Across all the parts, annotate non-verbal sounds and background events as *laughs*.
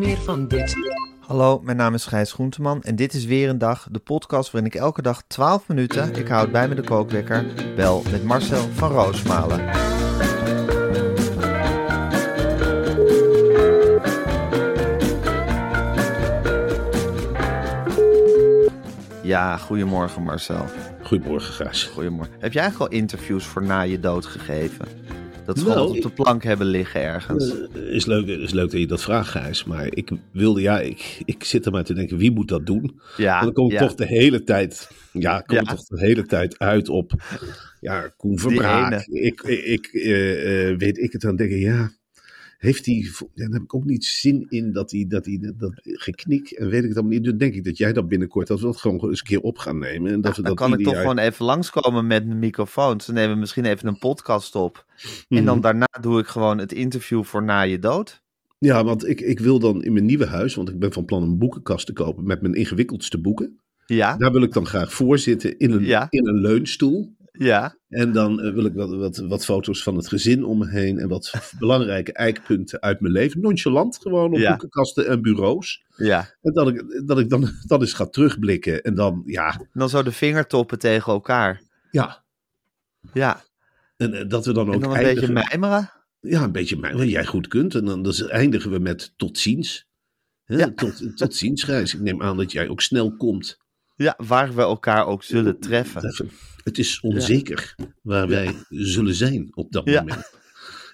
Meer van dit. Hallo, mijn naam is Gijs Groenteman en dit is weer een dag, de podcast waarin ik elke dag 12 minuten, ik houd bij me de kookwekker, bel met Marcel van Roosmalen. Ja, goedemorgen Marcel. Goedemorgen, Gijs. Goedemorgen. Heb jij eigenlijk al interviews voor na je dood gegeven? Dat ze Nou, gewoon op de plank hebben liggen ergens. Eh, is, leuk, is leuk dat je dat vraagt, Gijs. Maar ik wilde, ja, ik, ik zit er maar te denken, wie moet dat doen? Ja, dan kom ik ja. toch de hele tijd, ja, kom ik Ja. toch de hele tijd uit op, ja, Koen Verbraak. Ik, ik eh, eh, weet ik het dan denken, ja, heeft hij, ja, dan heb ik ook niet zin in dat hij, dat hij, dat geknik en weet ik het allemaal niet. Dan denk ik dat jij dat binnenkort, dat we dat gewoon eens een keer op gaan nemen. En dat we Dan dat kan ik toch gewoon even langskomen met mijn microfoon. Ze nemen misschien even een podcast op. En Mhm. dan daarna doe ik gewoon het interview voor na je dood. Ja, want ik, ik wil dan in mijn nieuwe huis, want ik ben van plan een boekenkast te kopen met mijn ingewikkeldste boeken. Ja, Daar wil ik dan graag voor zitten in een, Ja. in een leunstoel. Ja, En dan eh, wil ik wat, wat, wat foto's van het gezin om me heen en wat *laughs* belangrijke eikpunten uit mijn leven. Nonchalant gewoon op Ja. boekenkasten en bureaus. ja. En dat ik, dat ik dan, *laughs* dan eens ga terugblikken. En dan, ja, dan zo de vingertoppen tegen elkaar. ja. Ja, En eh, dat we dan ook en dan een eindigen. beetje mijmeren. Ja, een beetje mij, wat jij goed kunt. En dan dus eindigen we met tot ziens. Ja. tot, tot ziens, Gijs. Ik neem aan dat jij ook snel komt. Ja, waar we elkaar ook zullen treffen. Het is onzeker waar wij zullen zijn op dat Ja. moment.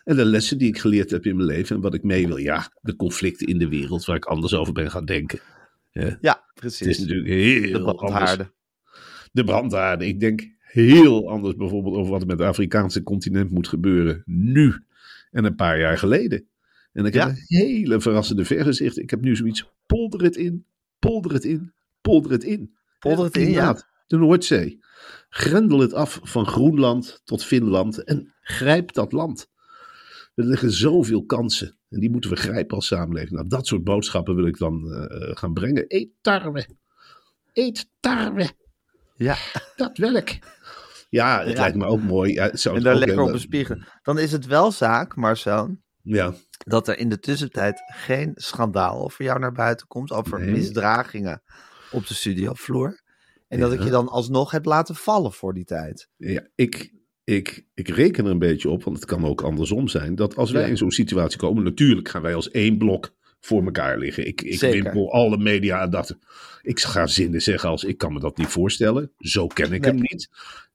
En de lessen die ik geleerd heb in mijn leven en wat ik mee wil. Ja, de conflicten in de wereld waar ik anders over ben gaan denken. Ja, Ja, het is precies. natuurlijk De heel anders. brandhaarden. De brandhaarden. Ik denk heel anders bijvoorbeeld over wat er met het Afrikaanse continent moet gebeuren nu en een paar jaar geleden. En ik Ja. heb een hele verrassende vergezicht. Ik heb nu zoiets, polder het in, polder het in, polder het in. Polder het in, ja. De Noordzee. Grendel het af van Groenland tot Finland en grijp dat land. Er liggen zoveel kansen en die moeten we grijpen als samenleving. Nou, dat soort boodschappen wil ik dan eh, gaan brengen. Eet tarwe. Eet tarwe. Ja, Dat wil ik. Ja, het Ja. lijkt me ook mooi. Ja, het zou en daar lekker heel- op bespiegelen. Dan is het wel zaak, Marcel, Ja, dat er in de tussentijd geen schandaal over jou naar buiten komt. Over Nee. misdragingen op de studiovloer. En dat ik je dan alsnog heb laten vallen voor die tijd. ja ik, ik, ik reken er een beetje op, want het kan ook andersom zijn. Dat als wij Ja. in zo'n situatie komen, natuurlijk gaan wij als één blok voor elkaar liggen. Ik, ik Zeker. wimpel alle media en dat. Ik ga zinnen zeggen als ik kan me dat niet voorstellen. Zo ken ik Nee. hem niet.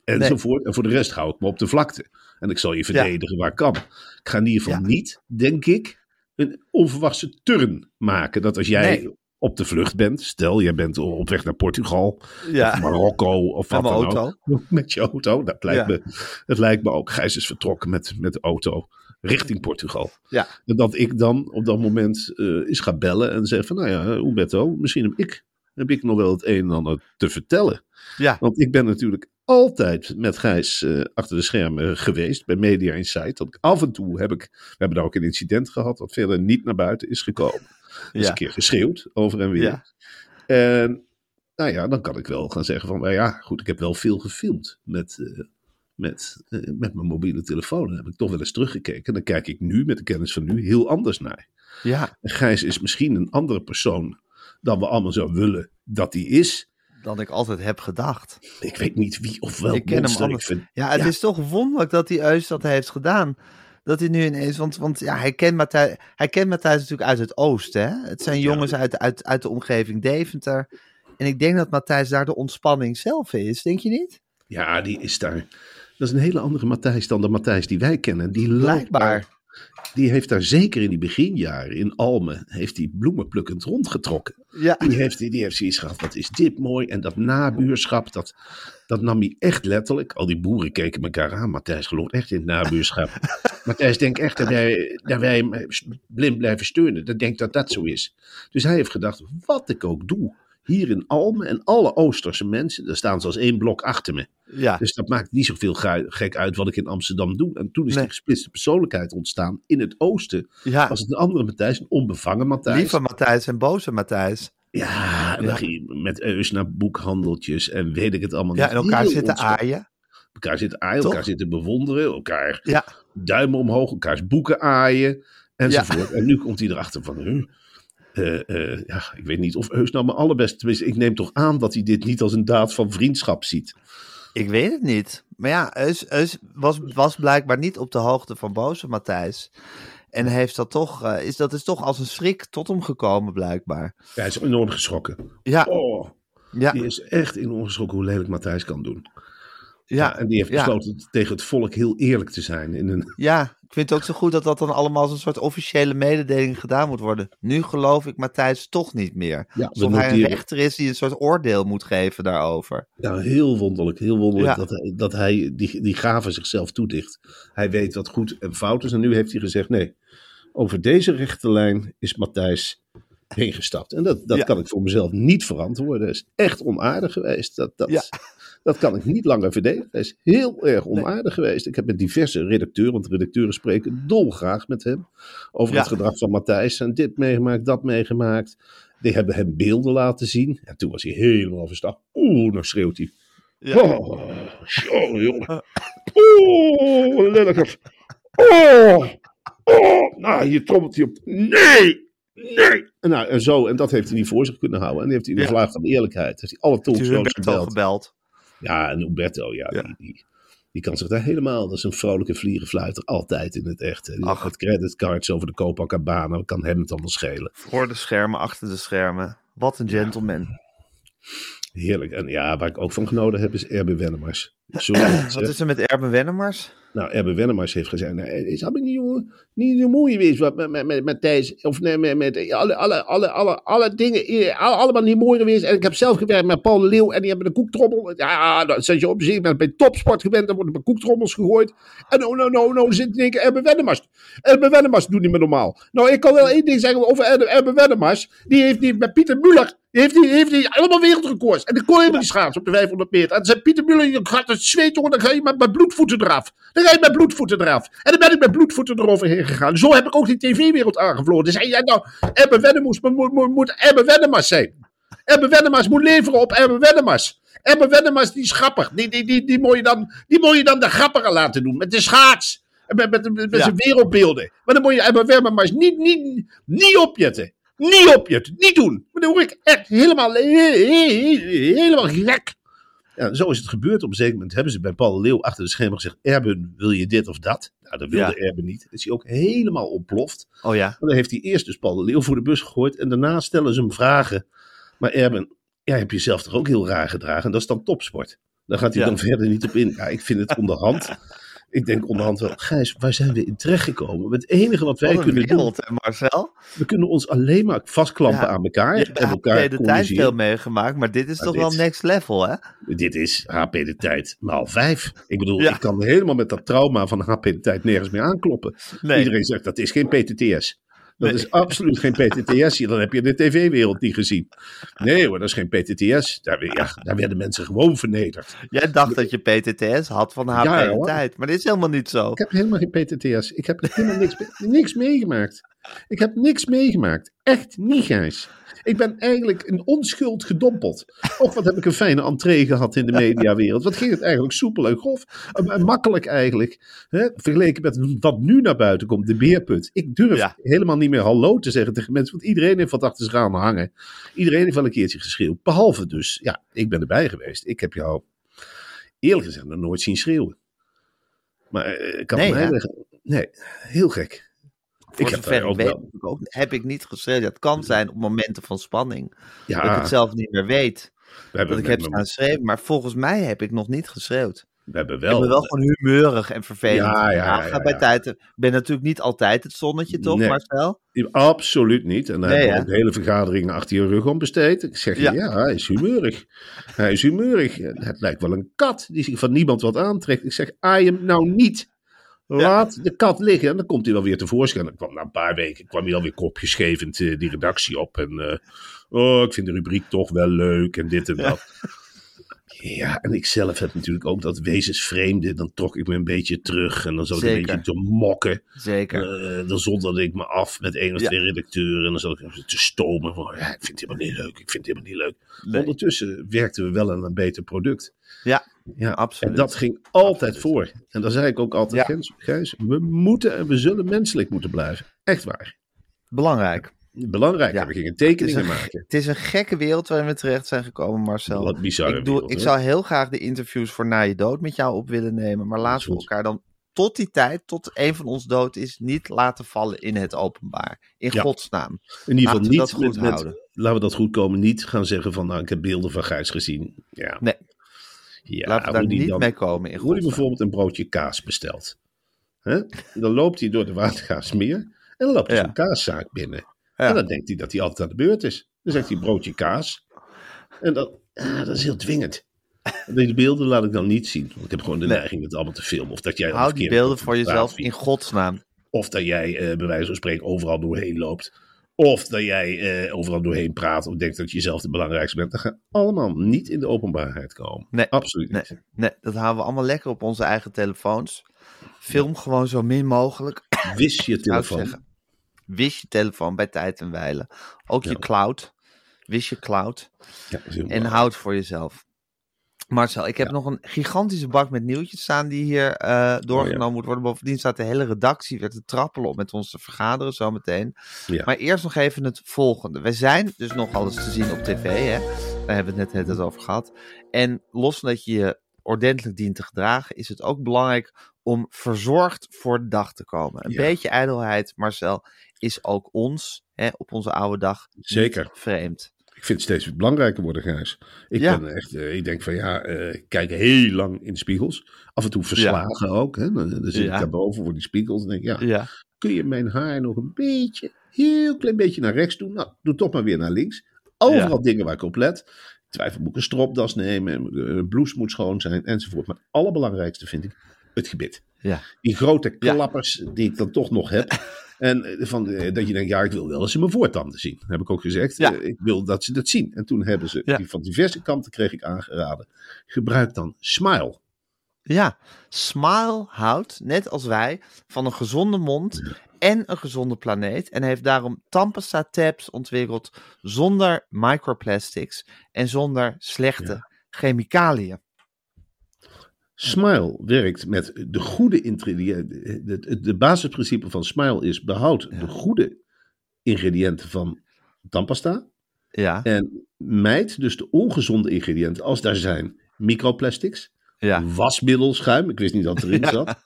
Enzovoort. En voor de rest hou ik me op de vlakte. En ik zal je verdedigen waar ik kan. Ik ga in ieder geval Ja. niet, denk ik, een onverwachte turn maken. Dat als jij Nee. Op de vlucht bent, stel jij bent op weg naar Portugal, Ja. of Marokko of wat dan auto. ook. Met je auto. Dat lijkt, Ja. me, dat lijkt me ook. Gijs is vertrokken met, met de auto richting Portugal. Ja. En dat ik dan op dat moment eh eens ga bellen en zeg van, nou ja, Humberto, misschien heb ik, heb ik nog wel het een en ander te vertellen. Ja, Want ik ben natuurlijk altijd met Gijs eh, achter de schermen geweest bij Media Insight. Dat af en toe heb ik, we hebben daar ook een incident gehad wat verder niet naar buiten is gekomen. Is Ja. een keer geschreeuwd over en weer. Ja. En nou ja, dan kan ik wel gaan zeggen van, nou ja, goed, ik heb wel veel gefilmd met, eh, met, eh, met mijn mobiele telefoon. Dan heb ik toch wel eens teruggekeken. En dan kijk ik nu, met de kennis van nu, heel anders naar. ja, En Gijs is misschien een andere persoon dan we allemaal zo willen dat hij is. dan ik altijd heb gedacht. Ik weet niet wie of welk Ik ken hem monster ik vind. Ja, het Ja. is toch wonderlijk dat die Eus dat heeft gedaan. Dat hij nu ineens, want, want ja, hij kent, Matthijs, hij kent Matthijs natuurlijk uit het oosten. Hè? Het zijn jongens uit, uit, uit de omgeving Deventer. En ik denk dat Matthijs daar de ontspanning zelf is, denk je niet? Ja, die is daar. Dat is een hele andere Matthijs dan de Matthijs die wij kennen. Die loopt Blijkbaar. Die heeft daar zeker in die beginjaren in Almen, heeft hij bloemenplukkend rondgetrokken. Ja. Die heeft, die heeft zoiets gehad, wat is dit mooi. En dat nabuurschap, dat, dat nam hij echt letterlijk. Al die boeren keken elkaar aan. Matthijs gelooft echt in het nabuurschap. *laughs* Matthijs denkt echt dat wij, dat wij hem blind blijven steunen. Dat denkt dat dat zo is. Dus hij heeft gedacht, wat ik ook doe. Hier in Almen en alle Oosterse mensen, daar staan ze als één blok achter me. Ja. Dus dat maakt niet zoveel gek uit wat ik in Amsterdam doe. En toen is Nee. die gesplitste persoonlijkheid ontstaan. In het oosten ja. was het een andere Matthijs, een onbevangen Matthijs. Lieve Matthijs en boze Matthijs. Ja, en dan ging je met Eus naar boekhandeltjes en weet ik het allemaal Ja, niet. en elkaar zitten aaien. Elkaar zitten aaien, Toch? elkaar zitten bewonderen, elkaar Ja. duimen omhoog, elkaars boeken aaien enzovoort. En nu komt hij erachter van, huh, eh, eh, ja, ik weet niet of Eus nou mijn allerbeste, tenminste ik neem toch aan dat hij dit niet als een daad van vriendschap ziet. Ik weet het niet. Maar ja, Eus, Eus was, was blijkbaar niet op de hoogte van boze Matthijs. En heeft dat toch, eh, is, dat is toch als een schrik tot hem gekomen, blijkbaar. Ja, hij is enorm geschrokken. Ja, Oh, ja, die is echt enorm geschrokken hoe lelijk Matthijs kan doen. ja. en die heeft ja. besloten tegen het volk heel eerlijk te zijn. In een, Ja, ik vind het ook zo goed dat dat dan allemaal als een soort officiële mededeling gedaan moet worden. Nu geloof ik Matthijs toch niet meer. Ja, Alsof hij een rechter is die een soort oordeel moet geven daarover. Ja, heel wonderlijk. Heel wonderlijk Ja. dat hij, dat hij die, die gave zichzelf toedicht. Hij weet wat goed en fout is. En nu heeft hij gezegd: nee, over deze rechte lijn is Matthijs heen gestapt. En dat, dat Ja. kan ik voor mezelf niet verantwoorden. Hij is echt onaardig geweest. Dat, dat, Ja. *laughs* dat kan ik niet langer verdedigen. Hij is heel erg onaardig geweest. Ik heb met diverse redacteuren, want redacteuren spreken dolgraag met hem. Over Ja. het gedrag van Matthijs. En dit meegemaakt, dat meegemaakt. Die hebben hem beelden laten zien. En toen was hij helemaal verstag. Oeh, nou schreeuwt hij. Ja. Oh, jongen, jongen. Lelijkers. Oh, oh. Nou, hier trommelt hij op. Nee, nee. En, nou, en zo, en dat heeft hij niet voor zich kunnen houden. En die heeft hij in de Ja. vlaag van eerlijkheid. Heeft hij alle talkshows gebeld. gebeld. Ja, en Umberto, ja, Ja. Die, die, die kan zich daar helemaal... Dat is een vrolijke vlierenfluiter, altijd in het echt. Die Ach. had creditcards over de Copacabana. Kan hem het allemaal schelen. Voor de schermen, achter de schermen. Wat een gentleman. Heerlijk. En ja, waar ik ook van genoten heb, is Erbe Wennemars. Sorry, *clears throat* Wat is er met Erben Wennemars? Nou, Erbe Wennemars heeft gezegd, nou, is allemaal niet, jongen, niet zo mooi geweest wat met, met, met, met Thijs. Of nee, met, met alle, alle, alle, alle, alle dingen, alle- allemaal niet mooi geweest. En ik heb zelf gewerkt met Paul de Leeuw en die hebben de koektrommel. Ja, dan zet je op zich, ben bij topsport gewend, dan worden koektrommels gegooid. En nou, nou, nou, nou, zit in één keer Erbe Wennemars. Erbe Wennemars doet niet meer normaal. Nou, ik kan wel één ding zeggen over Erbe. Die heeft die met Pieter Muller, heeft die, heeft die allemaal wereldrecords. En die kon helemaal niet schaatsen op de 500 meter. En dan zei Pieter Muller, je gaat het zweet, jongen, dan ga je met, met bloedvoeten eraf. Dan ga je met bloedvoeten eraf. En dan ben ik met bloedvoeten eroverheen gegaan. Zo heb ik ook die tv-wereld aangevlogen. Dus zei jij nou, Ebbe Wennemars moet, moet, moet, Ebbe Wennemars zijn. Ebbe Wennemars moet leveren op Ebbe Wennemars. Ebbe Wennemars, die is grappig. Die, die, die, die, moet je dan, die moet je dan de grappiger laten doen. Met de schaats. En Met, met, met, met Ja. zijn wereldbeelden. Maar dan moet je Ebbe Wennemars niet, niet, niet opjetten. Niet opjetten. Niet doen. Maar dan word ik echt helemaal, he- he- he- helemaal gek. Ja, zo is het gebeurd. Op een zeker moment hebben ze bij Paul de Leeuw achter de schermen gezegd: Erben, wil je dit of dat? Nou, dat wilde Ja. Erben niet. Is hij ook helemaal ontploft. Oh ja. Maar dan heeft hij eerst dus Paul de Leeuw voor de bus gegooid. En daarna stellen ze hem vragen. Maar Erben, jij hebt jezelf toch ook heel raar gedragen. En dat is dan topsport. Daar gaat hij Ja. dan verder niet op in. Ja, ik vind het onderhand. *laughs* Ik denk onderhand wel, Gijs, waar zijn we in terechtgekomen? Het enige wat wij Wat kunnen doen, hè, Marcel? we kunnen ons alleen maar vastklampen Ja. aan elkaar. Je en HP elkaar de tijd veel meegemaakt, maar dit is Maar toch dit- wel next level, hè? Dit is HP de tijd maal vijf. Ik bedoel, Ja. ik kan helemaal met dat trauma van HP de tijd nergens meer aankloppen. Nee. Iedereen zegt dat is geen PTTS. Dat is absoluut geen PTTS. Dan heb je de tv-wereld niet gezien. Nee hoor, dat is geen PTTS. Daar, ja, daar werden mensen gewoon vernederd. Jij dacht dat je PTTS had van HP Ja, de hoor. tijd, maar dit is helemaal niet zo. Ik heb helemaal geen PTTS. Ik heb helemaal niks, niks meegemaakt. Ik heb niks meegemaakt. Echt niet, Gijs. Ik ben eigenlijk een onschuld gedompeld. Och, wat heb ik een fijne entree gehad in de mediawereld. Wat ging het eigenlijk soepel en grof. En, makkelijk eigenlijk. Hè? Vergeleken met wat nu naar buiten komt, de beerput. Ik durf Ja. helemaal niet meer hallo te zeggen tegen mensen. Want iedereen heeft wat achter zich aan hangen. Iedereen heeft wel een keertje geschreeuwd. Behalve dus, ja, ik ben erbij geweest. Ik heb jou eerlijk gezegd nog nooit zien schreeuwen. Maar eh, ik kan Nee, mij Nee, heel gek. Voor heb zover ik ook weet, wel- heb ik, ook, heb ik niet geschreven. Het kan zijn op momenten van spanning. Ja, Dat ik het zelf niet meer weet. we Dat ik heb staan schreeuwen. Maar volgens mij heb ik nog niet geschreeuwd. we hebben Ik wel. ben wel gewoon humeurig en vervelend. Ja, ja, bij tijd. Ik ben natuurlijk niet altijd het zonnetje, toch, Nee. Marcel? Absoluut niet. En daar Nee, hebben we ook hele vergaderingen achter je rug om besteed. Ik zeg, ja. Ja. hij is humeurig. Hij is humeurig. Het lijkt wel een kat die zich van niemand wat aantrekt. Ik zeg, aai hem nou niet. Laat de kat liggen. En dan komt hij wel weer tevoorschijn. Dan kwam na een paar weken kwam hij alweer kopjesgevend eh, die redactie op. En eh, oh, ik vind de rubriek toch wel leuk en dit en dat. Ja, en ik zelf heb natuurlijk ook dat wezensvreemde. Dan trok ik me een beetje terug. En dan zat ik een beetje te mokken. Zeker. Eh, dan zonderde ik me af met één of Ja. twee redacteuren. En dan zat ik te stomen. Van, ja, ik vind het helemaal niet leuk. Ik vind het helemaal niet leuk. Nee. Ondertussen werkten we wel aan een beter product. Ja, Ja, absoluut. En dat ging altijd voor. En dan zei ik ook altijd, Ja. Gijs, we moeten en we zullen menselijk moeten blijven. Echt waar. belangrijk. Belangrijk. Ja. We gingen Het tekeningen een, maken. het is een gekke wereld waarin we terecht zijn gekomen, Marcel. Wat bizarre ik, doe, wereld, ik zou heel graag de interviews voor Na Je Dood met jou op willen nemen. Maar laten we elkaar dan tot die tijd, tot een van ons dood is, niet laten vallen in het openbaar. In Ja. godsnaam. In ieder geval niet dat goed met, met- houden. laten we dat goed komen. Niet gaan zeggen van, nou, ik heb beelden van Gijs gezien. Ja. Nee. Ja, laten we daar niet dan- mee komen in Hoe hij bijvoorbeeld een broodje kaas bestelt. Hè? Dan loopt hij door de Watergaasmeer en dan loopt hij Ja. zo'n kaaszaak binnen. En dan denkt hij dat hij altijd aan de beurt is. Dan zegt hij broodje kaas. En dat, ah, dat is heel dwingend. Deze beelden laat ik dan niet zien. Want ik heb gewoon de Nee. neiging het allemaal te filmen. Of dat jij dan Hou die beelden voor jezelf in godsnaam. Of dat jij eh, bij wijze van spreken overal doorheen loopt. Of dat jij eh, overal doorheen praat. Of denkt dat je zelf de belangrijkste bent. Dat gaat allemaal niet in de openbaarheid komen. Nee. Absoluut niet. Nee, nee, dat houden we allemaal lekker op onze eigen telefoons. Film gewoon zo min mogelijk. Wist je telefoon. Wis je telefoon bij tijd en wijle. Ook je cloud. Wis je cloud. En houd voor jezelf. Marcel, ik heb nog een gigantische bak met nieuwtjes staan die hier eh, doorgenomen Oh, moet worden. Bovendien staat de hele redactie weer te trappelen om met ons te vergaderen zometeen. Ja. Maar eerst nog even het volgende. We zijn dus nog alles te zien op tv, hè? Daar hebben we het net, net over gehad. En los van dat je je ordentelijk dient te gedragen, is het ook belangrijk om verzorgd voor de dag te komen. Een Ja. beetje ijdelheid, Marcel, is ook ons, hè, op onze oude dag, Zeker. vreemd. Ik vind het steeds belangrijker worden, Gijs. Ik, Ja. ben echt, eh, ik denk van ja, eh, ik kijk heel lang in de spiegels. Af en toe verslagen ook. Hè? Dan, dan zit ik daarboven voor die spiegels en denk ja, kun je mijn haar nog een beetje, heel klein beetje naar rechts doen? Nou, doe toch maar weer naar links. Overal dingen waar ik op let. Twijfel, moet ik een stropdas nemen? Een blouse moet schoon zijn, enzovoort. Maar het allerbelangrijkste vind ik het gebit. ja. Die grote Ja. klappers die ik dan toch nog heb. *laughs* En eh, van, eh, dat je denkt, ja, ik wil wel eens mijn voortanden zien. Dat heb ik ook gezegd. Ja. Eh, ik wil dat ze dat zien. En toen hebben ze, die van diverse kanten kreeg ik aangeraden. Gebruik dan Smile. Ja, Smile houdt, net als wij, van een gezonde mond en een gezonde planeet. En heeft daarom Tampesta tabs ontwikkeld zonder microplastics en zonder slechte chemicaliën. Smile werkt met de goede ingrediënten. De, de basisprincipe van Smile is behoud de goede ingrediënten van tandpasta. Ja, En mijd dus de ongezonde ingrediënten als daar zijn microplastics. ja, wasmiddelschuim. Ik wist niet dat het erin zat. *laughs*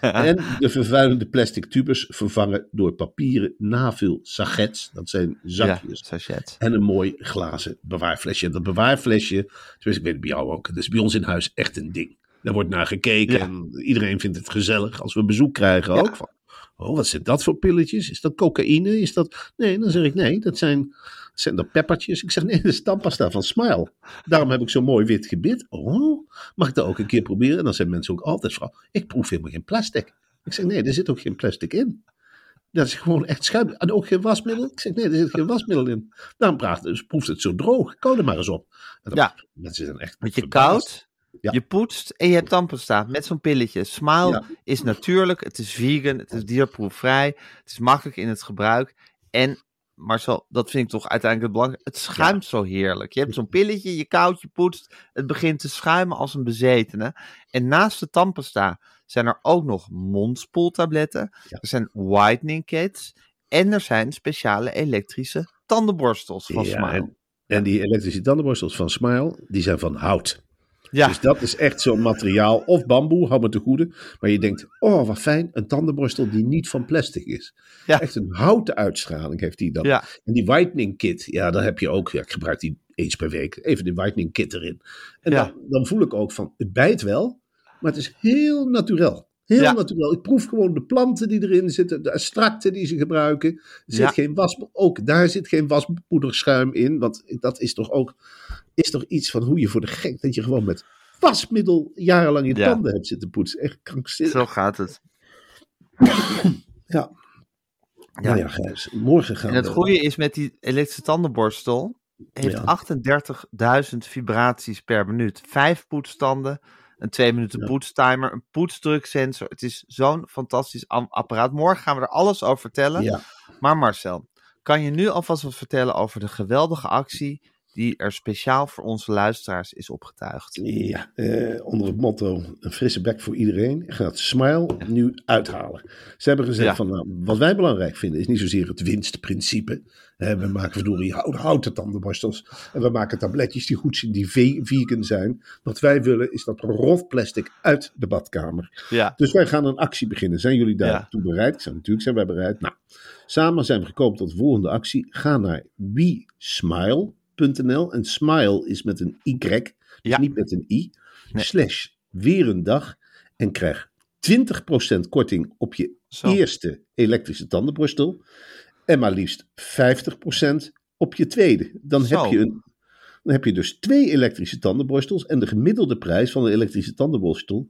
En de vervuilende plastic tubes vervangen door papieren navul sachets. Dat zijn zakjes. En een mooi glazen bewaarflesje. En dat bewaarflesje, tenminste ik weet het bij jou ook, dat is bij ons in huis echt een ding. Daar wordt naar gekeken Ja. en iedereen vindt het gezellig als we bezoek krijgen ook. Van, oh, wat zijn dat voor pilletjes? Is dat cocaïne? Is dat... Nee, dan zeg ik nee, dat zijn, zijn dat peppertjes. Ik zeg nee, dat is tandpasta van Smile. Daarom heb ik zo'n mooi wit gebit. Oh, mag ik dat ook een keer proberen? En dan zijn mensen ook altijd van, ik proef helemaal geen plastic. Ik zeg nee, er zit ook geen plastic in. Dat is gewoon echt schuim. En ook geen wasmiddel? Ik zeg nee, er zit geen wasmiddel in. Daarom praat, dus proeft het zo droog. Kou er maar eens op. En dan, Ja. Mensen zijn echt Want je verbaasd. koud, Ja. je poetst en je hebt tandpasta met zo'n pilletje. Smile Ja. is natuurlijk, het is vegan, het is dierproefvrij, het is makkelijk in het gebruik. En Marcel, dat vind ik toch uiteindelijk het belangrijkste. Het schuimt zo heerlijk. Je hebt zo'n *laughs* pilletje, je koud, je poetst. Het begint te schuimen als een bezetene. En naast de tandpasta zijn er ook nog mondspoeltabletten. Er zijn whitening kits. En er zijn speciale elektrische tandenborstels van Smile. en, en die elektrische tandenborstels van Smile, die zijn van hout. Ja. Dus dat is echt zo'n materiaal. Of bamboe, hou me te goede. Maar je denkt, oh wat fijn, een tandenborstel die niet van plastic is. Ja. Echt een houten uitstraling heeft die dan. Ja. En die whitening kit, ja, daar heb je ook. Ja, ik gebruik die eens per week. Even de whitening kit erin. En dan, dan voel ik ook van, het bijt wel, maar het is heel natuurlijk. Heel Ja. natuurlijk. Ik proef gewoon de planten die erin zitten, de extracten die ze gebruiken. Er zit Ja. geen was, ook daar zit geen waspoederschuim in. Want dat is toch ook is toch iets van hoe je voor de gek dat je gewoon met wasmiddel jarenlang je Ja. tanden hebt zitten poetsen. Echt krankzinnig. Zo gaat het. Ja. Ja. Nou ja, Gijs, morgen gaan En het we- goede is met die elektrische tandenborstel. Heeft Ja. 38.000 vibraties per minuut. Vijf poetsstanden. Een twee minuten Ja. poetstimer. Een poetsdruksensor. Het is zo'n fantastisch apparaat. Morgen gaan we er alles over vertellen. Ja, Maar Marcel, kan je nu alvast wat vertellen over de geweldige actie die er speciaal voor onze luisteraars is opgetuigd? ja eh, onder het motto een frisse bek voor iedereen gaat Smile nu uithalen. Ze hebben gezegd Ja. van nou, wat wij belangrijk vinden is niet zozeer het winstprincipe. Hè, we maken verdorie hout- houten tandenborstels en we maken tabletjes die goed zijn, die ve- vegan zijn. Wat wij willen is dat rof plastic uit de badkamer. Ja, Dus wij gaan een actie beginnen. Zijn jullie Ja. daartoe bereid? Ik zeg, natuurlijk zijn wij bereid. Nou, samen zijn we gekomen tot de volgende actie. Ga naar En smile is met een Y, dus Ja. niet met een I. Nee. Slash weer een dag. En krijg 20% korting op je Zo. eerste elektrische tandenborstel. En maar liefst 50% op je tweede. Dan Zo. heb je een dan heb je dus twee elektrische tandenborstels. En de gemiddelde prijs van een elektrische tandenborstel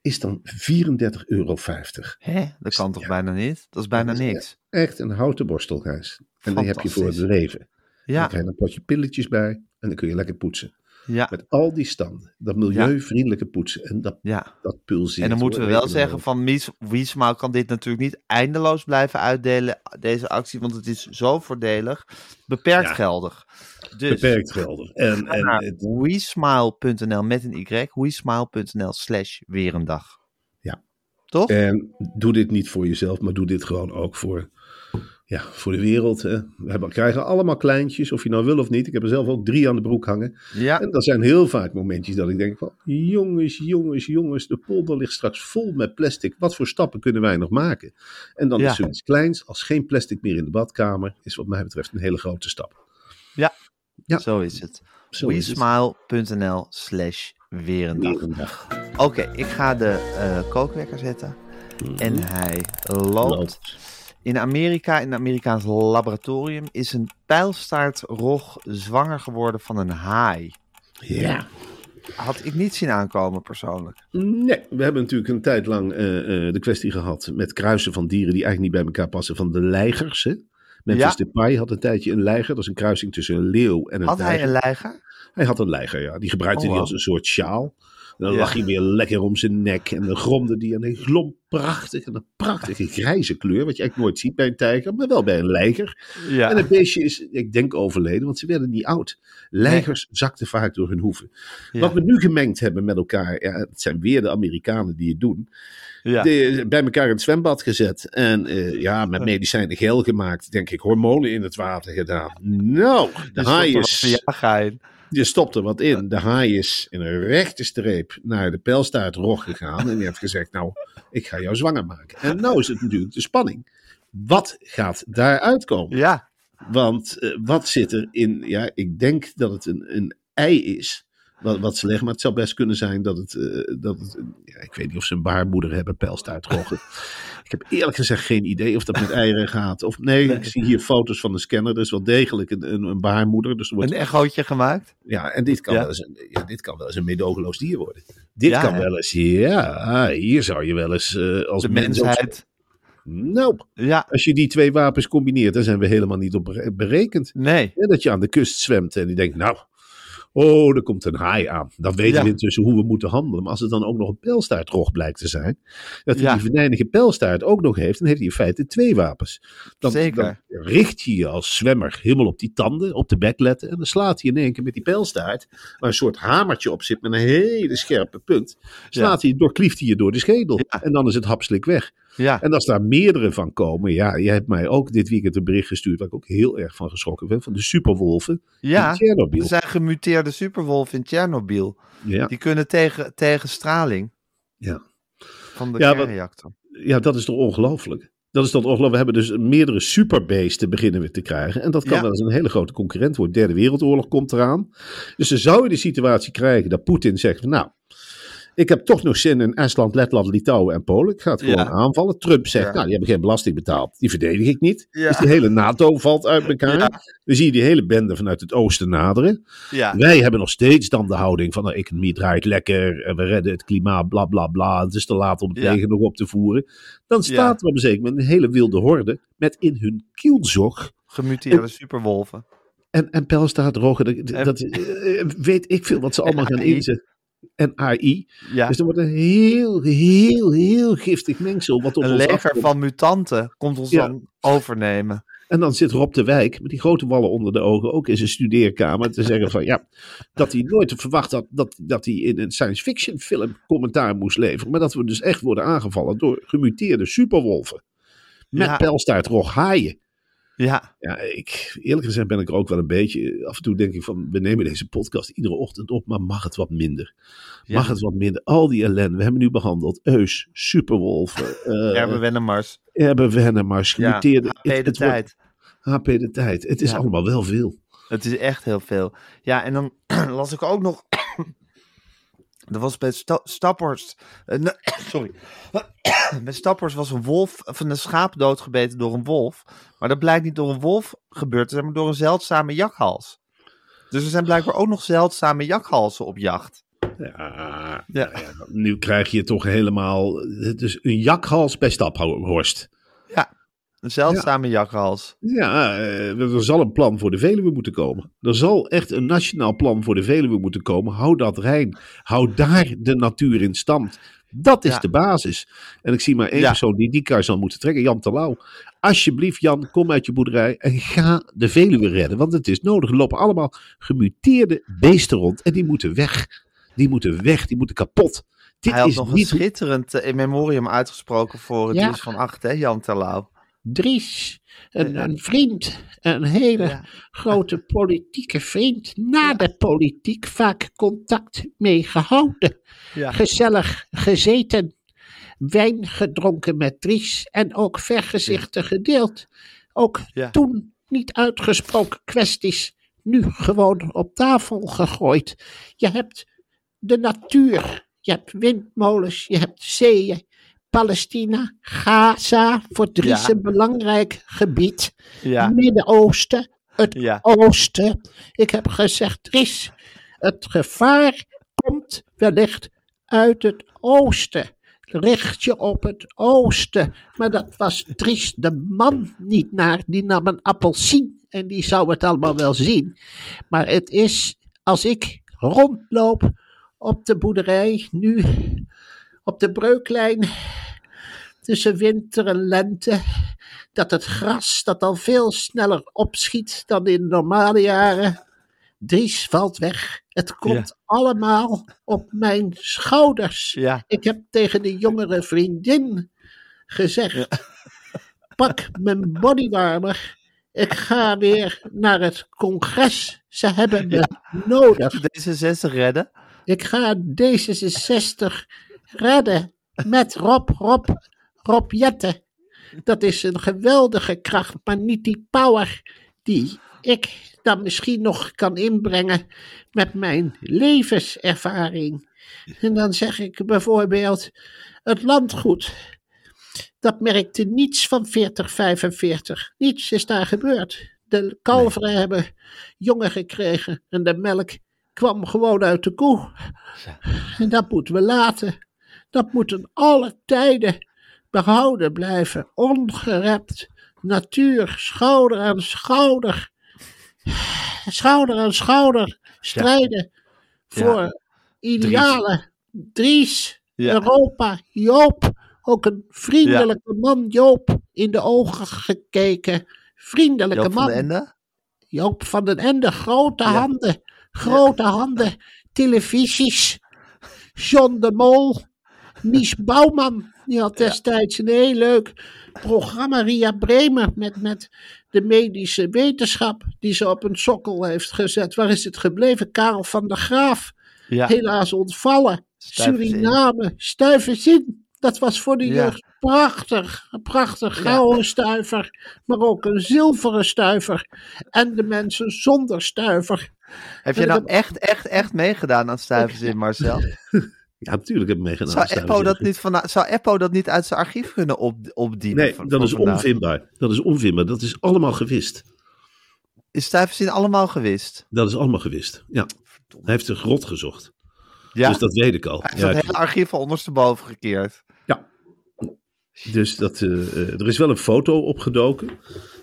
is dan 34,50 euro. Hè? Dat kan toch Ja. bijna niet? Dat is bijna Dat is niks. Echt een houten borstel, Gijs. En die heb je voor het Fantastisch. Leven. Dan Ja, krijg je een potje pilletjes bij. En dan kun je lekker poetsen. ja, Met al die standen. Dat milieuvriendelijke poetsen. En dat, ja. dat pulseert. En dan moeten we wel zeggen van Mies- Wiesmaal kan dit natuurlijk niet eindeloos blijven uitdelen, deze actie, want het is zo voordelig. Beperkt Ja. geldig. Dus Beperkt geldig. En, en naar het, WeSmile.nl met een Y, WeSmile.nl slash weer een dag. Ja. Toch? en doe dit niet voor jezelf, maar doe dit gewoon ook voor, ja, voor de wereld. Hè. We hebben, krijgen allemaal kleintjes, of je nou wil of niet. Ik heb er zelf ook drie aan de broek hangen. Ja, En dat zijn heel vaak momentjes dat ik denk van, jongens, jongens, jongens, de polder ligt straks vol met plastic. Wat voor stappen kunnen wij nog maken? En dan Ja. is zoiets kleins als geen plastic meer in de badkamer, is wat mij betreft een hele grote stap. Ja. zo is het. Zo is het. WeSmile.nl slash weer een dag. Oké, ik ga de eh, kookwekker zetten. En hij loopt. Loopt. In Amerika, in een Amerikaans laboratorium, is een pijlstaartrog zwanger geworden van een haai. Ja. Had ik niet zien aankomen persoonlijk. Nee, we hebben natuurlijk een tijd lang eh, eh, de kwestie gehad met kruisen van dieren die eigenlijk niet bij elkaar passen, van de leigers. Hè? Memphis Ja. Depay had een tijdje een leiger, dat is een kruising tussen een leeuw en een Had hij een leiger? Hij had een leiger, ja. Die gebruikte Oh, hij wauw. als een soort sjaal. En dan Ja. lag hij weer lekker om zijn nek. En dan gromde hij en hij glom prachtig. En een prachtige grijze kleur, wat je eigenlijk nooit ziet bij een tijger, maar wel bij een leiger. Ja. En het beestje is, ik denk, overleden, want ze werden niet oud. Leigers zakten vaak door hun hoeven. Ja. Wat we nu gemengd hebben met elkaar, ja, het zijn weer de Amerikanen die het doen. ja. De- bij elkaar in het zwembad gezet. En eh, ja, met medicijnen geel gemaakt. Denk ik, hormonen in het water gedaan. Nou, de Dus haai Je stopt er wat in. De haai is in een rechte streep naar de pijlstaartrog gegaan. En die heeft gezegd, nou, ik ga jou zwanger maken. En nou is het natuurlijk de spanning. Wat gaat daaruit komen? Ja, Want eh, wat zit er in... Ja, ik denk dat het een, een ei is. Wat, wat ze leggen. Maar het zou best kunnen zijn dat het... eh, dat het ja, ik weet niet of ze een baarmoeder hebben, pijlstaartroggen. *laughs* ik heb eerlijk gezegd geen idee of dat met eieren gaat. Of nee, ik zie hier foto's van de scanner. Er is wel degelijk een, een, een baarmoeder. Dus er wordt een echootje gemaakt. ja, en dit kan, Ja. Wel, eens een, ja, dit kan wel eens een medogeloos dier worden. Dit kan wel eens, ja, hier zou je wel eens eh, als De mens mensheid. Nou, Ja, als je die twee wapens combineert, dan zijn we helemaal niet op bere- berekend. nee. Ja, dat je aan de kust zwemt en je denkt, nou, oh, er komt een haai aan. Dan weten Ja. we intussen hoe we moeten handelen. Maar als het dan ook nog een pijlstaartrog blijkt te zijn, dat hij Ja. die venijnige pijlstaart ook nog heeft, dan heeft hij in feite twee wapens. Dan, Zeker. Dan, richt je je als zwemmer helemaal op die tanden, op de bek letten. En dan slaat hij in één keer met die pijlstaart, waar een soort hamertje op zit met een hele scherpe punt. Slaat hij, doorklieft hij je door de schedel. En dan is het hapslik weg. Ja, En als daar meerdere van komen, ja, je hebt mij ook dit weekend een bericht gestuurd waar ik ook heel erg van geschrokken ben, van de superwolven ja. in Tsjernobyl. Er zijn gemuteerde superwolven in Tsjernobyl. Ja, Die kunnen tegen, tegen straling ja. van de Ja, kernreactor. ja, dat is toch ongelooflijk. Dat is toch ongelooflijk. We hebben dus meerdere superbeesten beginnen we te krijgen. En dat kan Ja. wel eens een hele grote concurrent worden. Derde Wereldoorlog komt eraan. Dus dan zou je de situatie krijgen dat Poetin zegt, nou, ik heb toch nog zin in Estland, Letland, Litouwen en Polen. Ik ga het gewoon Ja. aanvallen. Trump zegt, Ja. nou, die hebben geen belasting betaald. Die verdedig ik niet. Ja. Dus die hele NATO valt uit elkaar. Dan zie je die hele bende vanuit het oosten naderen. Wij hebben nog steeds dan de houding van de economie draait lekker, en we redden het klimaat, bla bla bla. Het is te laat om het leger nog op te voeren. Dan staat er op een zeker moment een hele wilde horde met in hun kielzog. gemuteerde superwolven. En, en Pelstaat, Roger, dat, eh, weet ik veel wat ze *laughs* allemaal gaan inzetten. En AI. Ja, Dus er wordt een heel, heel, heel giftig mengsel. Wat op een ons leger afkomt. van mutanten komt ons Ja. dan overnemen. En dan zit Rob de Wijk met die grote wallen onder de ogen ook in zijn studeerkamer te zeggen van ja, dat hij nooit verwacht had dat, dat hij in een science fiction film commentaar moest leveren. Maar dat we dus echt worden aangevallen door gemuteerde superwolven. Met Ja. pijlstaart haaien. Ja, Ja, ik, eerlijk gezegd ben ik er ook wel een beetje, af en toe denk ik van, we nemen deze podcast iedere ochtend op, maar mag het wat minder? Mag Ja. het wat minder? Al die ellende, we hebben nu behandeld, Eus, superwolven, *laughs* eh Erbe Wennemars. Erbe Wennemars, Ja. HP het- de het wordt- tijd. HP de tijd. Het is Ja. allemaal wel veel. Het is echt heel veel. Ja, en dan *clears throat* las ik ook nog. Er was bij Sta- Stappers. eh, *coughs* sorry. *coughs* bij Stappers was een wolf. van een schaap doodgebeten door een wolf. Maar dat blijkt niet door een wolf gebeurd te zijn, maar door een zeldzame jakhals. Dus er zijn blijkbaar ook nog zeldzame jakhalzen op jacht. Ja, Ja. ja, nu krijg je toch helemaal. Het is een jakhals bij Staphorst. Een zeldzame jakhals. Ja, eh, er zal een plan voor de Veluwe moeten komen. Er zal echt een nationaal plan voor de Veluwe moeten komen. Hou dat rein. Hou daar de natuur in stand. Dat is Ja. de basis. En ik zie maar één Ja. persoon die die kar zal moeten trekken. Jan Terlouw. Alsjeblieft Jan, kom uit je boerderij en ga de Veluwe redden. Want het is nodig. Er lopen allemaal gemuteerde beesten rond. En die moeten weg. Die moeten weg. Die moeten kapot. Dit Hij had is nog niet een schitterend eh, in memoriam uitgesproken voor het Ja. Van Acht, hè, Jan Terlouw. Dries, een, een vriend, een hele Ja. grote *laughs* politieke vriend. Na de politiek vaak contact mee gehouden. Ja. Gezellig gezeten, wijn gedronken met Dries en ook vergezichten gedeeld. Ook toen niet uitgesproken kwesties, nu gewoon op tafel gegooid. Je hebt de natuur, je hebt windmolens, je hebt zeeën. Palestina, Gaza, voor Dries Ja. een belangrijk gebied. Ja. Midden-Oosten, het Ja. Oosten. Ik heb gezegd, Dries, het gevaar komt wellicht uit het Oosten. Richt je op het Oosten. Maar dat was Dries de man niet naar. Die nam een appelsien en die zou het allemaal wel zien. Maar het is, als ik rondloop op de boerderij, nu op de breuklijn, tussen winter en lente, dat het gras dat al veel sneller opschiet dan in normale jaren. Dries valt weg. Het komt Ja. allemaal op mijn schouders. Ja. Ik heb tegen de jongere vriendin gezegd: *laughs* pak mijn bodywarmer. Ik ga weer naar het congres. Ze hebben me nodig. Deze 60 redden. Ik ga D66 redden met Rob, Rob, Rob Jette. Dat is een geweldige kracht, maar niet die power die ik dan misschien nog kan inbrengen met mijn levenservaring. En dan zeg ik bijvoorbeeld het landgoed. Dat merkte niets van 4045. Niets is daar gebeurd. De kalveren hebben jongen gekregen en de melk kwam gewoon uit de koe. En dat moeten we laten. Dat moet in alle tijden behouden blijven, ongerept. Natuur, schouder aan schouder. Schouder aan schouder strijden voor idealen. Dries, Ja. Europa, Joop. Ook een vriendelijke man, Joop, in de ogen gekeken. Vriendelijke Joop van man. den Ende? Joop van den Ende, grote handen. Grote handen. Televisies. John de Mol. Mies Bouwman. Die had destijds een heel leuk programma. Ria Bremer. Met, met de medische wetenschap. Die ze op een sokkel heeft gezet. Waar is het gebleven? Karel van der Graaf. Ja. Helaas ontvallen. Stuivers in. Suriname. Stuiverzin. Dat was voor de Ja. jeugd prachtig. Een prachtig gouden stuiver. Maar ook een zilveren stuiver. En de mensen zonder stuiver. Heb je nou echt, echt, echt meegedaan aan Stuiverzin, *laughs* Marcel? Ja, natuurlijk heb ik meegedaan. Zou Eppo, dat niet van, zou Eppo dat niet uit zijn archief kunnen op, opdiepen? Nee, van- dat van is vandaag? onvindbaar. Dat is onvindbaar. Dat is allemaal gewist. Is Stuiverzin allemaal gewist? Dat is allemaal gewist. Ja. Hij heeft de grot gezocht. Ja, Dus dat weet ik al. hij heeft Ja, het hele archief ondersteboven gekeerd. Ja. Dus dat, eh, eh, er is wel een foto opgedoken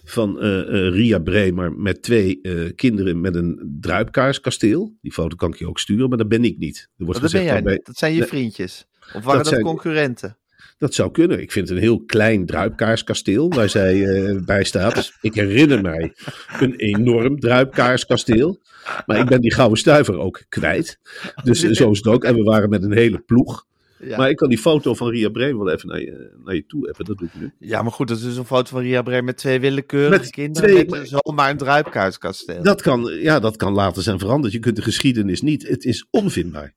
van eh, eh, Ria Bremer met twee eh, kinderen met een druipkaarskasteel. Die foto kan ik je ook sturen, maar dat ben ik niet. Er wordt Dat ben jij daarbij-. Dat zijn je vriendjes. Of waren Dat concurrenten? Dat zou kunnen. Ik vind het een heel klein druipkaarskasteel waar zij eh, bij staat. Dus ik herinner mij een enorm druipkaarskasteel. Maar ik ben die gouden stuiver ook kwijt. Dus *laughs* zo is het ook. En we waren met een hele ploeg. Ja. Maar ik kan die foto van Ria Bremer wel even naar je, naar je toe hebben. Dat doe ik nu. ja, maar goed, dat is dus een foto van Ria Bremer met twee willekeurige Met kinderen. twee- met dus zomaar een druipkaarskasteel. Dat kan, ja, dat kan later zijn veranderd. Je kunt de geschiedenis niet. Het is onvindbaar.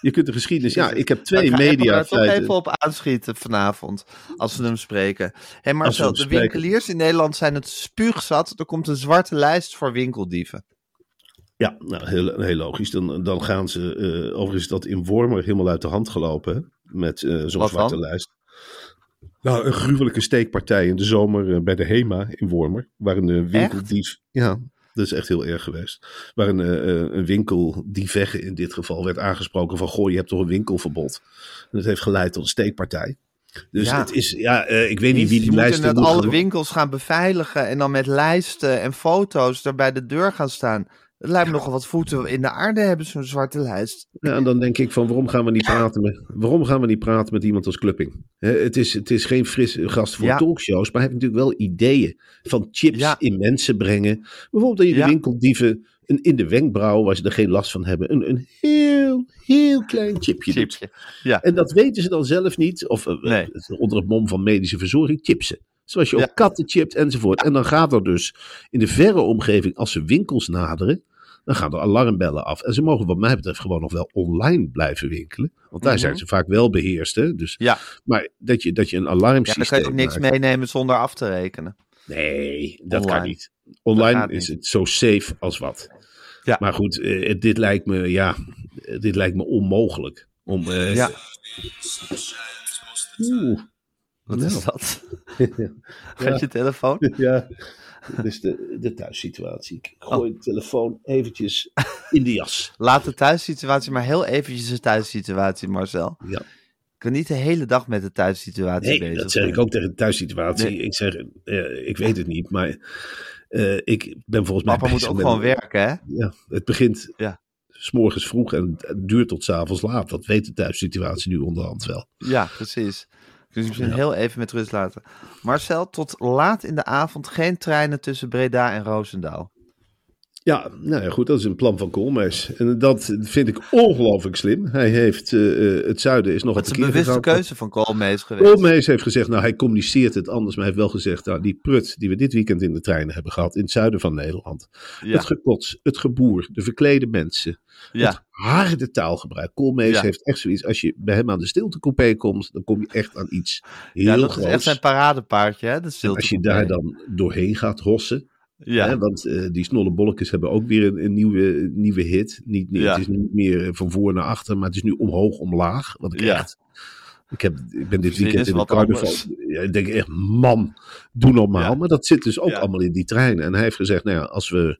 Je kunt de geschiedenis. Ja, ik heb twee Maar ik ga media. daar toch even op aanschieten vanavond, als we hem spreken. Hé Marcel, hem de winkeliers in Nederland zijn het spuugzat. Er komt een zwarte lijst voor winkeldieven. Ja, nou, heel, heel logisch. Dan, dan gaan ze, eh, overigens is dat in Wormer helemaal uit de hand gelopen, hè, met eh, zo'n zwarte lijst. Nou, een gruwelijke steekpartij in de zomer eh, bij de HEMA in Wormer, waar een winkeldief... Ja, dat is echt heel erg geweest. Waar een, eh, eh, een winkeldievegge in dit geval werd aangesproken van, goh, je hebt toch een winkelverbod. En dat heeft geleid tot een steekpartij. Dus Ja. het is, ja, eh, ik weet niet wie je die moet lijsten alle winkels gaan beveiligen en dan met lijsten en foto's er bij de deur gaan staan. Het lijkt me nogal wat voeten in de aarde hebben, zo'n zwarte lijst. Ja, en dan denk ik van waarom gaan we niet praten met, waarom gaan we niet praten met iemand als Clupping? Hè, het, is, het is geen frisse gast voor Ja. talkshows, maar hij heeft natuurlijk wel ideeën van chips Ja. in mensen brengen. Bijvoorbeeld dat je de Ja. winkeldieven een, in de wenkbrauw, waar ze er geen last van hebben, een, een heel, heel klein chipje doet. Chipje. Ja. En dat weten ze dan zelf niet, of eh, Nee. onder het mom van medische verzorging, chipsen. Zoals je ook Ja. katten chipt enzovoort. En dan gaat er dus in de verre omgeving, als ze winkels naderen, dan gaan er alarmbellen af. En ze mogen wat mij betreft gewoon nog wel online blijven winkelen. Want daar Mhm. zijn ze vaak wel beheerst. Hè? Dus, Ja. Maar dat je, dat je een ja, alarmsysteem dan kan je ook niks maakt. meenemen zonder af te rekenen. Nee, dat Online. kan niet. Online is niet. het zo safe als wat. Ja. Maar goed, eh, dit lijkt me, ja, dit lijkt me onmogelijk. Om, eh, Ja. Oeh. Wat Nou. is dat? *laughs* Ja. Gaat je telefoon? *laughs* Ja, dat is de, de thuissituatie. Ik gooi de telefoon eventjes in de jas. Laat de thuissituatie maar heel eventjes de thuissituatie, Marcel. Ja. Ik kan niet de hele dag met de thuissituatie Nee, bezig dat zeg ik ook tegen de thuissituatie. Nee. Ik zeg, eh, ik weet het niet, maar eh, ik ben volgens mij Papa moet ook gewoon werken, hè? Ja, het begint Ja. s morgens vroeg en het duurt tot 's avonds laat. Dat weet de thuissituatie nu onderhand wel. Ja, precies. Dus misschien heel even met rust laten. Marcel, tot laat in de avond geen treinen tussen Breda en Roosendaal. Ja, nou ja, goed, dat is een plan van Koolmees. En dat vind ik ongelooflijk slim. Hij heeft, eh, eh, het zuiden is nog is een een bewuste gegaan. keuze van Koolmees geweest. Koolmees heeft gezegd, nou hij communiceert het anders, maar hij heeft wel gezegd, nou, die prut die we dit weekend in de treinen hebben gehad in het zuiden van Nederland. Ja, Het gekots, het geboer, de verklede mensen, ja, het harde taalgebruik. Koolmees Ja. heeft echt zoiets, als je bij hem aan de stiltecoupé komt, dan kom je echt aan iets heel ja dat groots. is echt zijn paradepaardje, hè? De als je daar dan doorheen gaat hossen, Ja, Hè, want eh, die snollebolletjes hebben ook weer een, een nieuwe, nieuwe hit. Niet, niet, Ja. Het is niet meer van voor naar achter, maar het is nu omhoog, omlaag. Wat ik Ja. echt... Ik, heb, ik ben dit weekend in de carnaval. Ja, ik denk echt, man, doe normaal. Maar dat zit dus ook allemaal in die treinen. En hij heeft gezegd, nou ja, als we...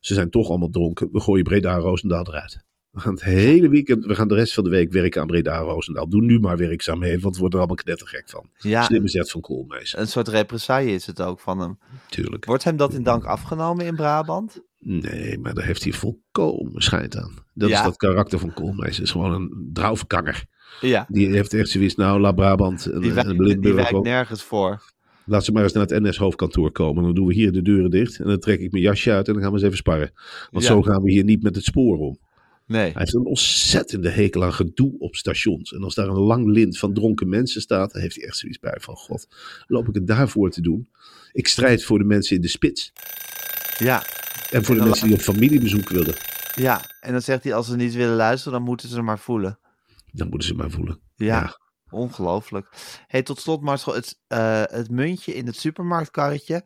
Ze zijn toch allemaal dronken. We gooien Breda en Roosendaal eruit. We gaan het hele weekend, we gaan de rest van de week werken aan Breda en Roosendaal. Doe nu maar werkzaamheden, want we worden er allemaal knettergek van. ja, Slimme zet van Koolmees, een soort represaille is het ook van hem. natuurlijk. Wordt hem dat in dank afgenomen in Brabant? Nee, maar daar heeft hij volkomen schijt aan. Dat Ja? is dat karakter van Koolmees. is gewoon een draufkanger. Ja, Die heeft echt zoiets, nou, La Brabant en, die en wijkt, die wijkt nergens voor. Laat ze maar eens naar het NS-hoofdkantoor komen. Dan doen we hier de deuren dicht. En dan trek ik mijn jasje uit en dan gaan we eens even sparren. Want Ja. zo gaan we hier niet met het spoor om. Nee. Hij heeft een ontzettende hekel aan gedoe op stations. En als daar een lang lint van dronken mensen staat, dan heeft hij echt zoiets bij van god, loop ik het daarvoor te doen? Ik strijd voor de mensen in de spits. Ja. En voor de mensen die op familiebezoek willen. Ja. En dan zegt hij, als ze niet willen luisteren, dan moeten ze maar voelen. Dan moeten ze maar voelen. Ja. Ongelooflijk. Hey, tot slot, Marcel, het, eh, het muntje in het supermarktkarretje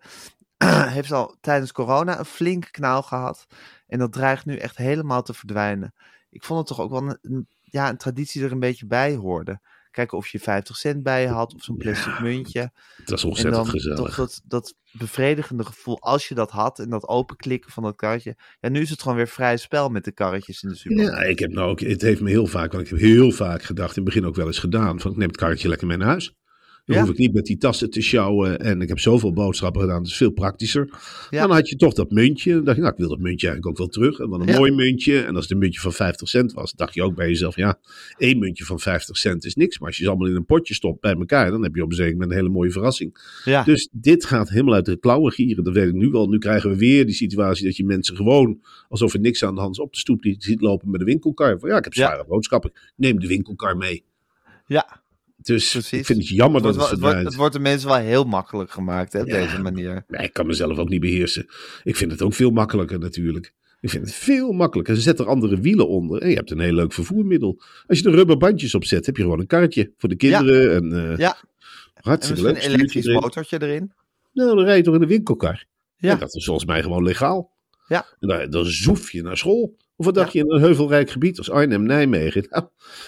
*clears throat* heeft al tijdens corona een flinke knauw gehad. En dat dreigt nu echt helemaal te verdwijnen. Ik vond het toch ook wel een, een- ja, een traditie er een beetje bij hoorde. Kijken of je 50 cent bij je had of zo'n plastic muntje. Dat is En ontzettend dan gezellig. toch dat, dat bevredigende gevoel als je dat had en dat openklikken van dat karretje. Ja, nu is het gewoon weer vrij spel met de karretjes in de supermarkt. Ja, ik heb nou ook, het heeft me heel vaak, want ik heb heel vaak gedacht, in het begin ook wel eens gedaan, van ik neem het karretje lekker mee naar huis. Dan Ja. hoef ik niet met die tassen te sjouwen en ik heb zoveel boodschappen gedaan, dat is veel praktischer. Ja. Dan had je toch dat muntje, dan dacht je, nou ik wil dat muntje eigenlijk ook wel terug. En wat een Ja. mooi muntje, en als het een muntje van 50 cent was, dacht je ook bij jezelf, ja, één muntje van 50 cent is niks. Maar als je ze allemaal in een potje stopt bij elkaar, dan heb je op een zeker moment een hele mooie verrassing. Ja. Dus dit gaat helemaal uit de klauwen gieren. Dat weet ik nu al. Nu krijgen we weer die situatie dat je mensen gewoon, alsof er niks aan de hand is, op de stoep die ziet lopen met een winkelkar. Van, ja, ik heb zware boodschappen. Ik Neem de winkelkar mee. ja. Dus Precies. ik vind het jammer Het wordt, dat het het, wordt, het wordt de mensen wel heel makkelijk gemaakt, hè, op Ja. deze manier. Nee, ik kan mezelf ook niet beheersen. Ik vind het ook veel makkelijker natuurlijk. Ik vind het veel makkelijker. Ze zetten er andere wielen onder en je hebt een heel leuk vervoermiddel. Als je er rubberbandjes op zet, heb je gewoon een karretje voor de kinderen. En, eh, Ja, en hartstikke leuk. een elektrisch erin. motortje erin. Nou, dan rij je toch in een winkelkar. Ja. Ja. dat is volgens mij gewoon legaal. Ja. En dan, dan zoef je naar school. Of wat dacht je in een heuvelrijk gebied als Arnhem, Nijmegen? Nou,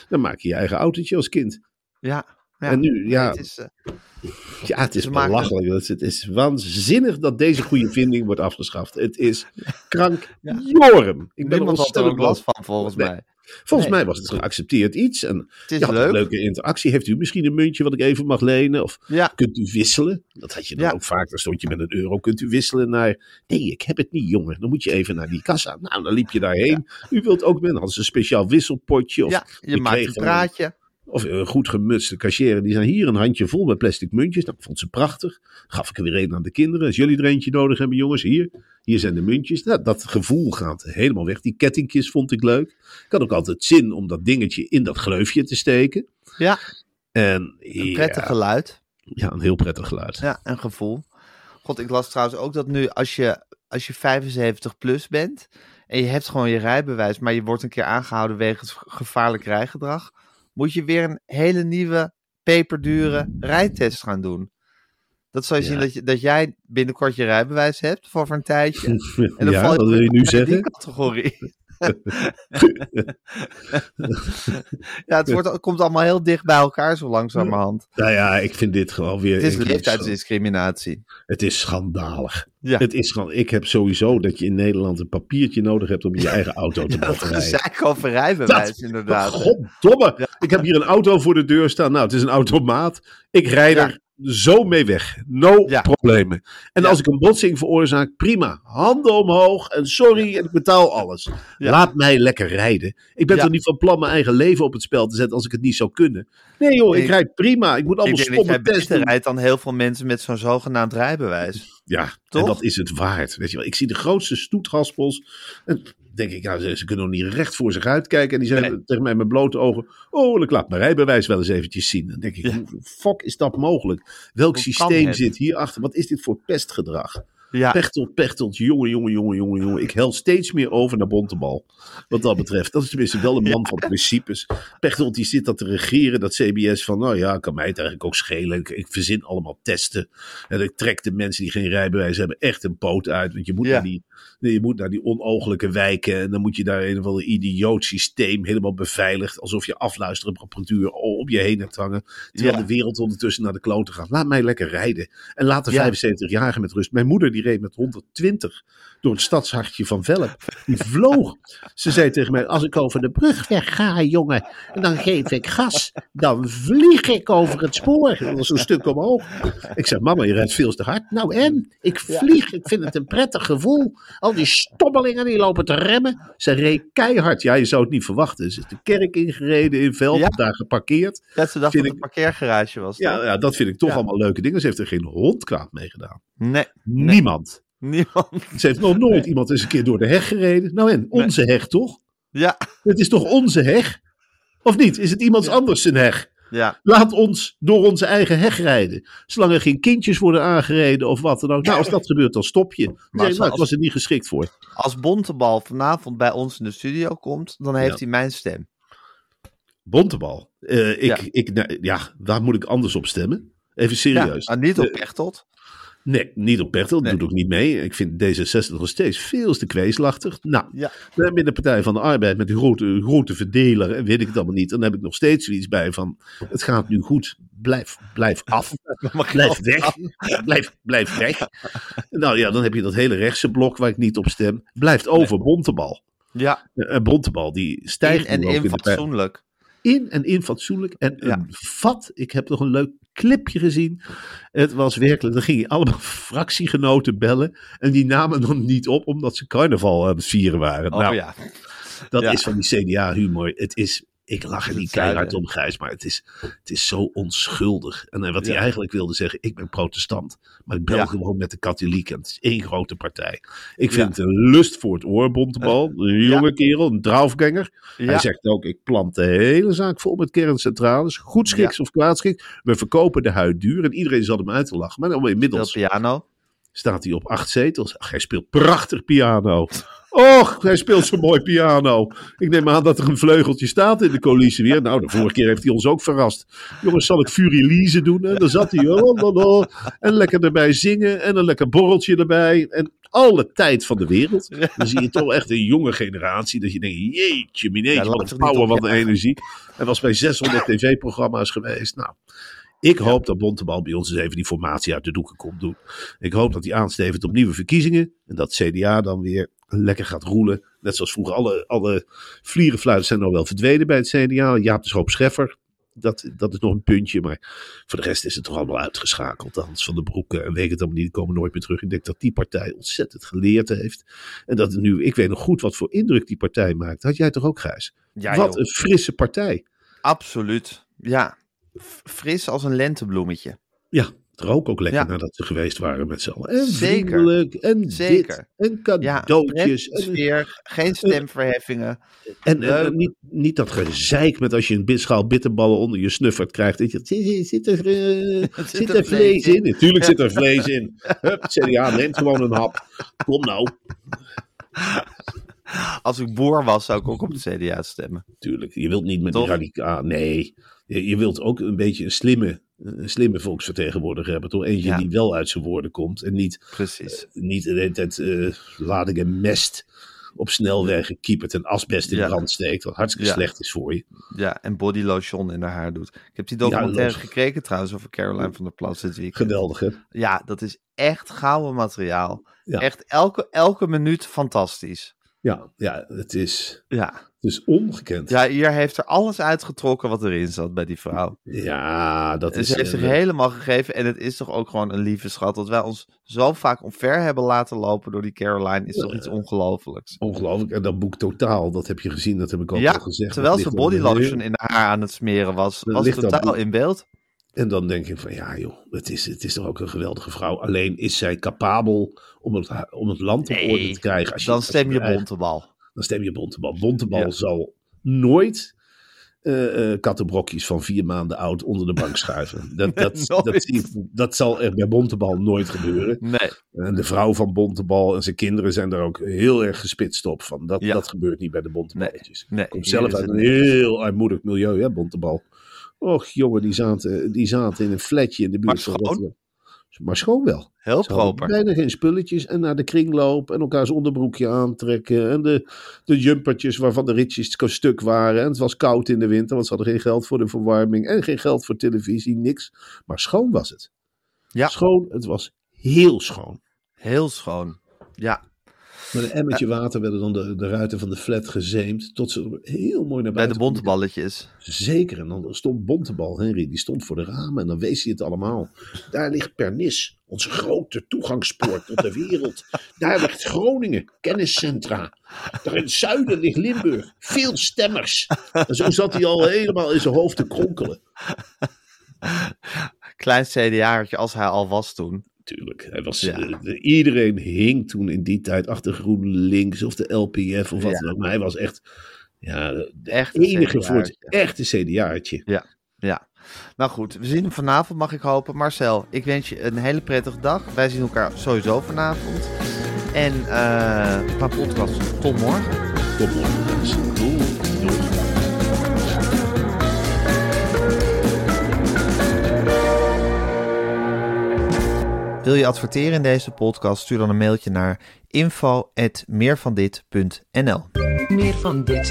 dan maak je je eigen autootje als kind. Ja. ja. En nu, ja, Het is, eh, ja, het is maken- belachelijk. Het is, het is waanzinnig dat deze goede vinding wordt afgeschaft. Het is krankjorm. *laughs* Ik ben er niemand had er ook last van, volgens Nee. mij. Volgens Nee. mij was het geaccepteerd iets. En Het is je had leuk. een leuke interactie. Heeft u misschien een muntje wat ik even mag lenen? Of Ja. kunt u wisselen? Dat had je dan Ja. ook vaak. Dan stond je met een euro. Kunt u wisselen naar... Nee, ik heb het niet, jongen. Dan moet je even naar die kassa. Nou, dan liep je daarheen. U wilt ook met... Dan hadden ze een speciaal wisselpotje. Of ja, je, je maakt een praatje. Of een goed gemutste cashier. Die zijn hier een handje vol met plastic muntjes. Dat vond ze prachtig. Gaf ik er weer een aan de kinderen. Als jullie er eentje nodig hebben, jongens. Hier. Hier zijn de muntjes. Nou, dat gevoel gaat helemaal weg. Die kettingjes vond ik leuk. Ik had ook altijd zin om dat dingetje in dat gleufje te steken. Ja, En een ja, prettig geluid. ja, een heel prettig geluid. Ja, een gevoel. God, ik las trouwens ook dat nu als je, als je 75 plus bent en je hebt gewoon je rijbewijs, maar je wordt een keer aangehouden wegens gevaarlijk rijgedrag, moet je weer een hele nieuwe peperdure rijtest gaan doen. Dat zal je Ja. zien dat, je, dat jij binnenkort je rijbewijs hebt voor een tijdje. *laughs* En dan ja, val wat wil je nu in zeggen? Die categorie. *laughs* ja, het, wordt, het komt allemaal heel dicht bij elkaar zo langzamerhand. Nou ja, ik vind dit gewoon weer... Het is leeftijdsdiscriminatie. Het is schandalig. Ja. Het is gewoon, ik heb sowieso dat je in Nederland een papiertje nodig hebt om je eigen auto te *laughs* mogen dat rijden. gezeik over rijbewijs, Dat- inderdaad. Goddomme. Ik heb hier een auto voor de deur staan. Nou, het is een automaat. Ik rijd Ja. er zo mee weg. No Ja. problemen. En Ja. als ik een botsing veroorzaak, prima. Handen omhoog en sorry en ik betaal alles. Ja. Laat mij lekker rijden. Ik ben toch niet van plan mijn eigen leven op het spel te zetten als ik het niet zou kunnen. Nee joh, ik Ik- rijd prima. Ik moet allemaal beter testen. rijdt dan heel veel mensen met zo'n zogenaamd rijbewijs. Ja, Toch? en dat is het waard. Weet je wel. Ik zie de grootste stoethaspels. En denk ik, nou, ze, ze kunnen nog niet recht voor zich uitkijken. En die zeggen Nee. tegen mij met blote ogen: Oh, ik laat mijn rijbewijs wel eens eventjes zien. Dan denk ik: Ja. Hoe fuck is dat mogelijk? Welk Hoe systeem zit hierachter? Wat is dit voor pestgedrag? Ja, Pechtel, Pechtel, jongen, jongen, jongen, jongen, jongen. Ik hel steeds meer over naar Bontebal. Wat dat betreft. Dat is tenminste wel een *laughs* man van principes. Pechtel die zit dat te regeren, dat CBS van, nou ja, kan mij het eigenlijk ook schelen. Ik, ik verzin allemaal testen. En ik trek de mensen die geen rijbewijs hebben echt een poot uit. Want je moet, Ja. naar, die, je moet naar die onogelijke wijken. En dan moet je daar een of ander idioot systeem helemaal beveiligd. Alsof je afluisterapparatuur op je heen hebt hangen. Terwijl Ja. de wereld ondertussen naar de kloten gaat. Laat mij lekker rijden. En laat de Ja. 75-jarigen met rust. Mijn moeder die die reed met 120 door het stadshartje van Velp. Die vloog. Ze zei tegen mij, als ik over de brug weg ga, jongen, en dan geef ik gas, dan vlieg ik over het spoor. Dat was een stuk omhoog. Ik zei, mama, je rijdt veel te hard. Nou en? Ik vlieg, ik vind het een prettig gevoel. Al die stobbelingen die lopen te remmen. Ze reed keihard. Ja, je zou het niet verwachten. Ze is de kerk ingereden in Velp, Ja. daar geparkeerd. Dat ze dacht dat het een parkeergarage was. Ja, ja, dat vind ik toch allemaal leuke dingen. Ze heeft er geen hond kwaad mee gedaan. Nee, Niemand. niemand. Ze heeft nog nooit iemand eens een keer door de heg gereden. Nou en, onze heg toch? Ja, Het is toch onze heg? Of niet? Is het iemands anders zijn heg? ja. Laat ons door onze eigen heg rijden. Zolang er geen kindjes worden aangereden of wat dan ook. Nou, als dat gebeurt, dan stop je. Nee, als- nou, ik was er niet geschikt voor. Als Bontebal vanavond bij ons in de studio komt, dan heeft Ja. hij mijn stem. Bontebal. Eh, ik, Ja. Ik, nou, ja, waar moet ik anders op stemmen? Even serieus. Ja, ah, niet op Eh, Pechtold. Nee, niet op Bertel. Dat Nee. doet ook niet mee. Ik vind D66 nog steeds veel te kweeslachtig. Nou, Ja. in de Partij van de Arbeid met die grote, grote verdeler en weet ik het allemaal niet. Dan heb ik nog steeds zoiets bij van, het gaat nu goed. Blijf, blijf af. *laughs* Blijf weg. Blijf, blijf weg. Nou ja, dan heb je dat hele rechtse blok waar ik niet op stem. Blijft over Bontebal. Ja, En Bontebal die stijgt in en ook in de fatsoenlijk. In en in fatsoenlijk. En Ja. een vat. Ik heb nog een leuk clipje gezien. Het was werkelijk. Dan ging je allemaal *laughs* fractiegenoten bellen. En die namen dan niet op omdat ze carnaval aan het vieren waren. Oh nou, ja. dat ja. is van die CDA-humor. Het is. Ik lach er niet keihard om, Gijs, maar het is, het is zo onschuldig. En eh, wat hij Ja. eigenlijk wilde zeggen, ik ben protestant, maar ik bel Ja. gewoon met de katholieken. Het is één grote partij. Ik Ja. vind het een lust voor het oor, Bontebal. Een jonge kerel, een draafganger. Hij Ja. zegt ook, ik plant de hele zaak vol met kerncentrales. Goed schiks of kwaadschiks. We verkopen de huid duur. En iedereen zat hem uit te lachen. Maar nou, Veel inmiddels piano. staat hij op acht zetels. Ach, hij speelt prachtig piano. *laughs* Och, hij speelt zo mooi piano. Ik neem aan dat er een vleugeltje staat in de coalitie weer. Nou, de vorige keer heeft hij ons ook verrast. Jongens, zal ik Furielise doen? En dan zat hij. oh, oh, oh, en lekker erbij zingen. En een lekker borreltje erbij. En alle tijd van de wereld. Dan zie je toch echt een jonge generatie. Dat je denkt, jeetje, Ja, mineetje, laat wat een power, wat een energie. Hij was bij 600 tv-programma's geweest. Nou, ik hoop dat Bontebal bij ons eens even die formatie uit de doeken komt doen. Ik hoop dat hij aanstevend op nieuwe verkiezingen. En dat CDA dan weer lekker gaat roelen. Net zoals vroeger. Alle, alle vlierenfluiters zijn nou wel verdwenen bij het CDA. Jaap de Schroop Scheffer. Dat, dat is nog een puntje. Maar voor de rest is het toch allemaal uitgeschakeld. Hans van de Broeken en weet het allemaal niet. Die komen nooit meer terug. Ik denk dat die partij ontzettend geleerd heeft. En dat nu, ik weet nog goed wat voor indruk die partij maakt. Had jij toch ook, Gijs? Ja, wat joh. een frisse partij. Absoluut. Ja. Fris als een lentebloemetje. Ja, het rook ook lekker Ja. nadat ze geweest waren met z'n allen. En Zeker. en Zeker. dit, en cadeautjes. prettige en, sfeer, geen stemverheffingen. en, en, leuk. en niet, niet dat gezeik met als je een schaal bitterballen onder je snuffert krijgt. Dat je, zit, zit er, eh, *laughs* zit er vlees in? Natuurlijk zit er *laughs* vlees in. Hup, CDA neemt gewoon een hap. Kom nou. Als ik boer was, zou ik ook op de CDA stemmen. Tuurlijk, je wilt niet met Toch? die radicaal. Nee, je, wilt ook een beetje een slimme, een slimme volksvertegenwoordiger hebben. Toch eentje Ja. die wel uit zijn woorden komt. En niet Precies. niet de hele tijd eh ladingen mest op snelwegen kiepert en asbest in Ja. brand steekt. Wat hartstikke Ja. slecht is voor je. Ja, en body lotion in haar haar doet. Ik heb die documentaire gekregen trouwens over Caroline van der Plas dit weekend. Geweldig hè? Ja, dat is echt gouden materiaal. Echt elke, elke minuut fantastisch. Ja, ja het, is, Ja. het is ongekend. ja, hier heeft er alles uitgetrokken wat erin zat bij die vrouw. Ja, dat En is... ze heeft zich eh, helemaal gegeven. En het is toch ook gewoon een lieve schat. Dat wij ons zo vaak omver hebben laten lopen door die Caroline. Is toch iets ongelofelijks. Ongelooflijk. En dat boek Totaal, dat heb je gezien, dat heb ik ook Ja, al gezegd. terwijl ze body lotion in haar aan het smeren was, was totaal boek. in beeld. En dan denk ik van, ja joh, het is, het is toch ook een geweldige vrouw. Alleen is zij capabel om het, om het land op orde Nee, te krijgen. Als Dan als stem je Bontebal. dan stem je Bontebal. Bontebal Ja. zal nooit eh, eh, kattenbrokjes van vier maanden oud onder de bank schuiven. *laughs* Dat, dat, dat, zie- dat zal er bij Bontebal nooit gebeuren. Nee. En de vrouw van Bontebal en zijn kinderen zijn daar ook heel erg gespitst op. Van dat, Ja. dat gebeurt niet bij de Bonteballetjes. nee, Komt hier zelf uit een heel armoedig milieu, hè, Bontebal. Och jongen, die zaten, die zaten in een flatje in de buurt. Maar van? Rotterdam. Maar schoon wel. Heel Ze proper. Bijna geen spulletjes. En naar de kringloop. En elkaars onderbroekje aantrekken. En de, de jumpertjes waarvan de ritjes stuk waren. En het was koud in de winter. Want ze hadden geen geld voor de verwarming. En geen geld voor televisie. Niks. Maar schoon was het. Ja. Schoon. Het was heel schoon. Heel schoon. Ja, Met een emmertje water werden dan de, de ruiten van de flat gezeemd. Tot ze heel mooi naar bij de buiten bonteballetjes. Zeker. En dan stond Bontebal, Henry, die stond voor de ramen. En dan wees hij het allemaal. Daar ligt Pernis, onze grote toegangspoort tot de wereld. Daar ligt Groningen, kenniscentra. Daar in het zuiden ligt Limburg, veel stemmers. En zo zat hij al helemaal in zijn hoofd te kronkelen. Klein CDA'ertje als hij al was toen. Tuurlijk, hij was, Ja. eh, de- iedereen hing toen in die tijd achter GroenLinks of de LPF of wat Ja. dan ook. Maar hij was echt ja, de Echt een enige voor het echte CDA'tje. Ja, ja. Nou goed, we zien hem vanavond, mag ik hopen. Marcel, ik wens je een hele prettige dag. Wij zien elkaar sowieso vanavond. En eh qua podcast, tot morgen. Tot morgen. Wil je adverteren in deze podcast? Stuur dan een mailtje naar info.meervandit.nl Meer van dit.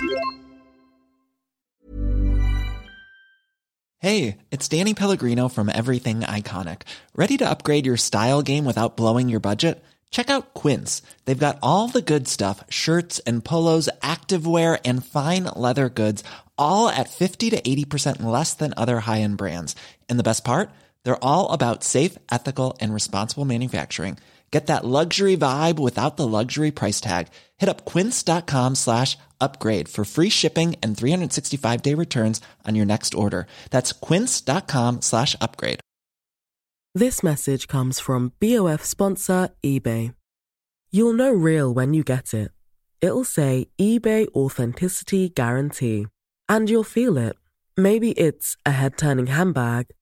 Hey, it's Danny Pellegrino from Everything Iconic. Ready to upgrade your style game without blowing your budget? Check out Quince. They've got all the good stuff shirts and polos, activewear, and fine leather goods, all at 50 to 80% less than other high end brands. And the best part? They're all about safe, ethical, and responsible manufacturing. Get that luxury vibe without the luxury price tag. Hit up quince.com slash upgrade for free shipping and 365 day returns on your next order. That's quince.com slash upgrade. This message comes from BOF sponsor eBay. You'll know real when you get it. It'll say eBay Authenticity Guarantee. And you'll feel it. Maybe it's a head turning handbag,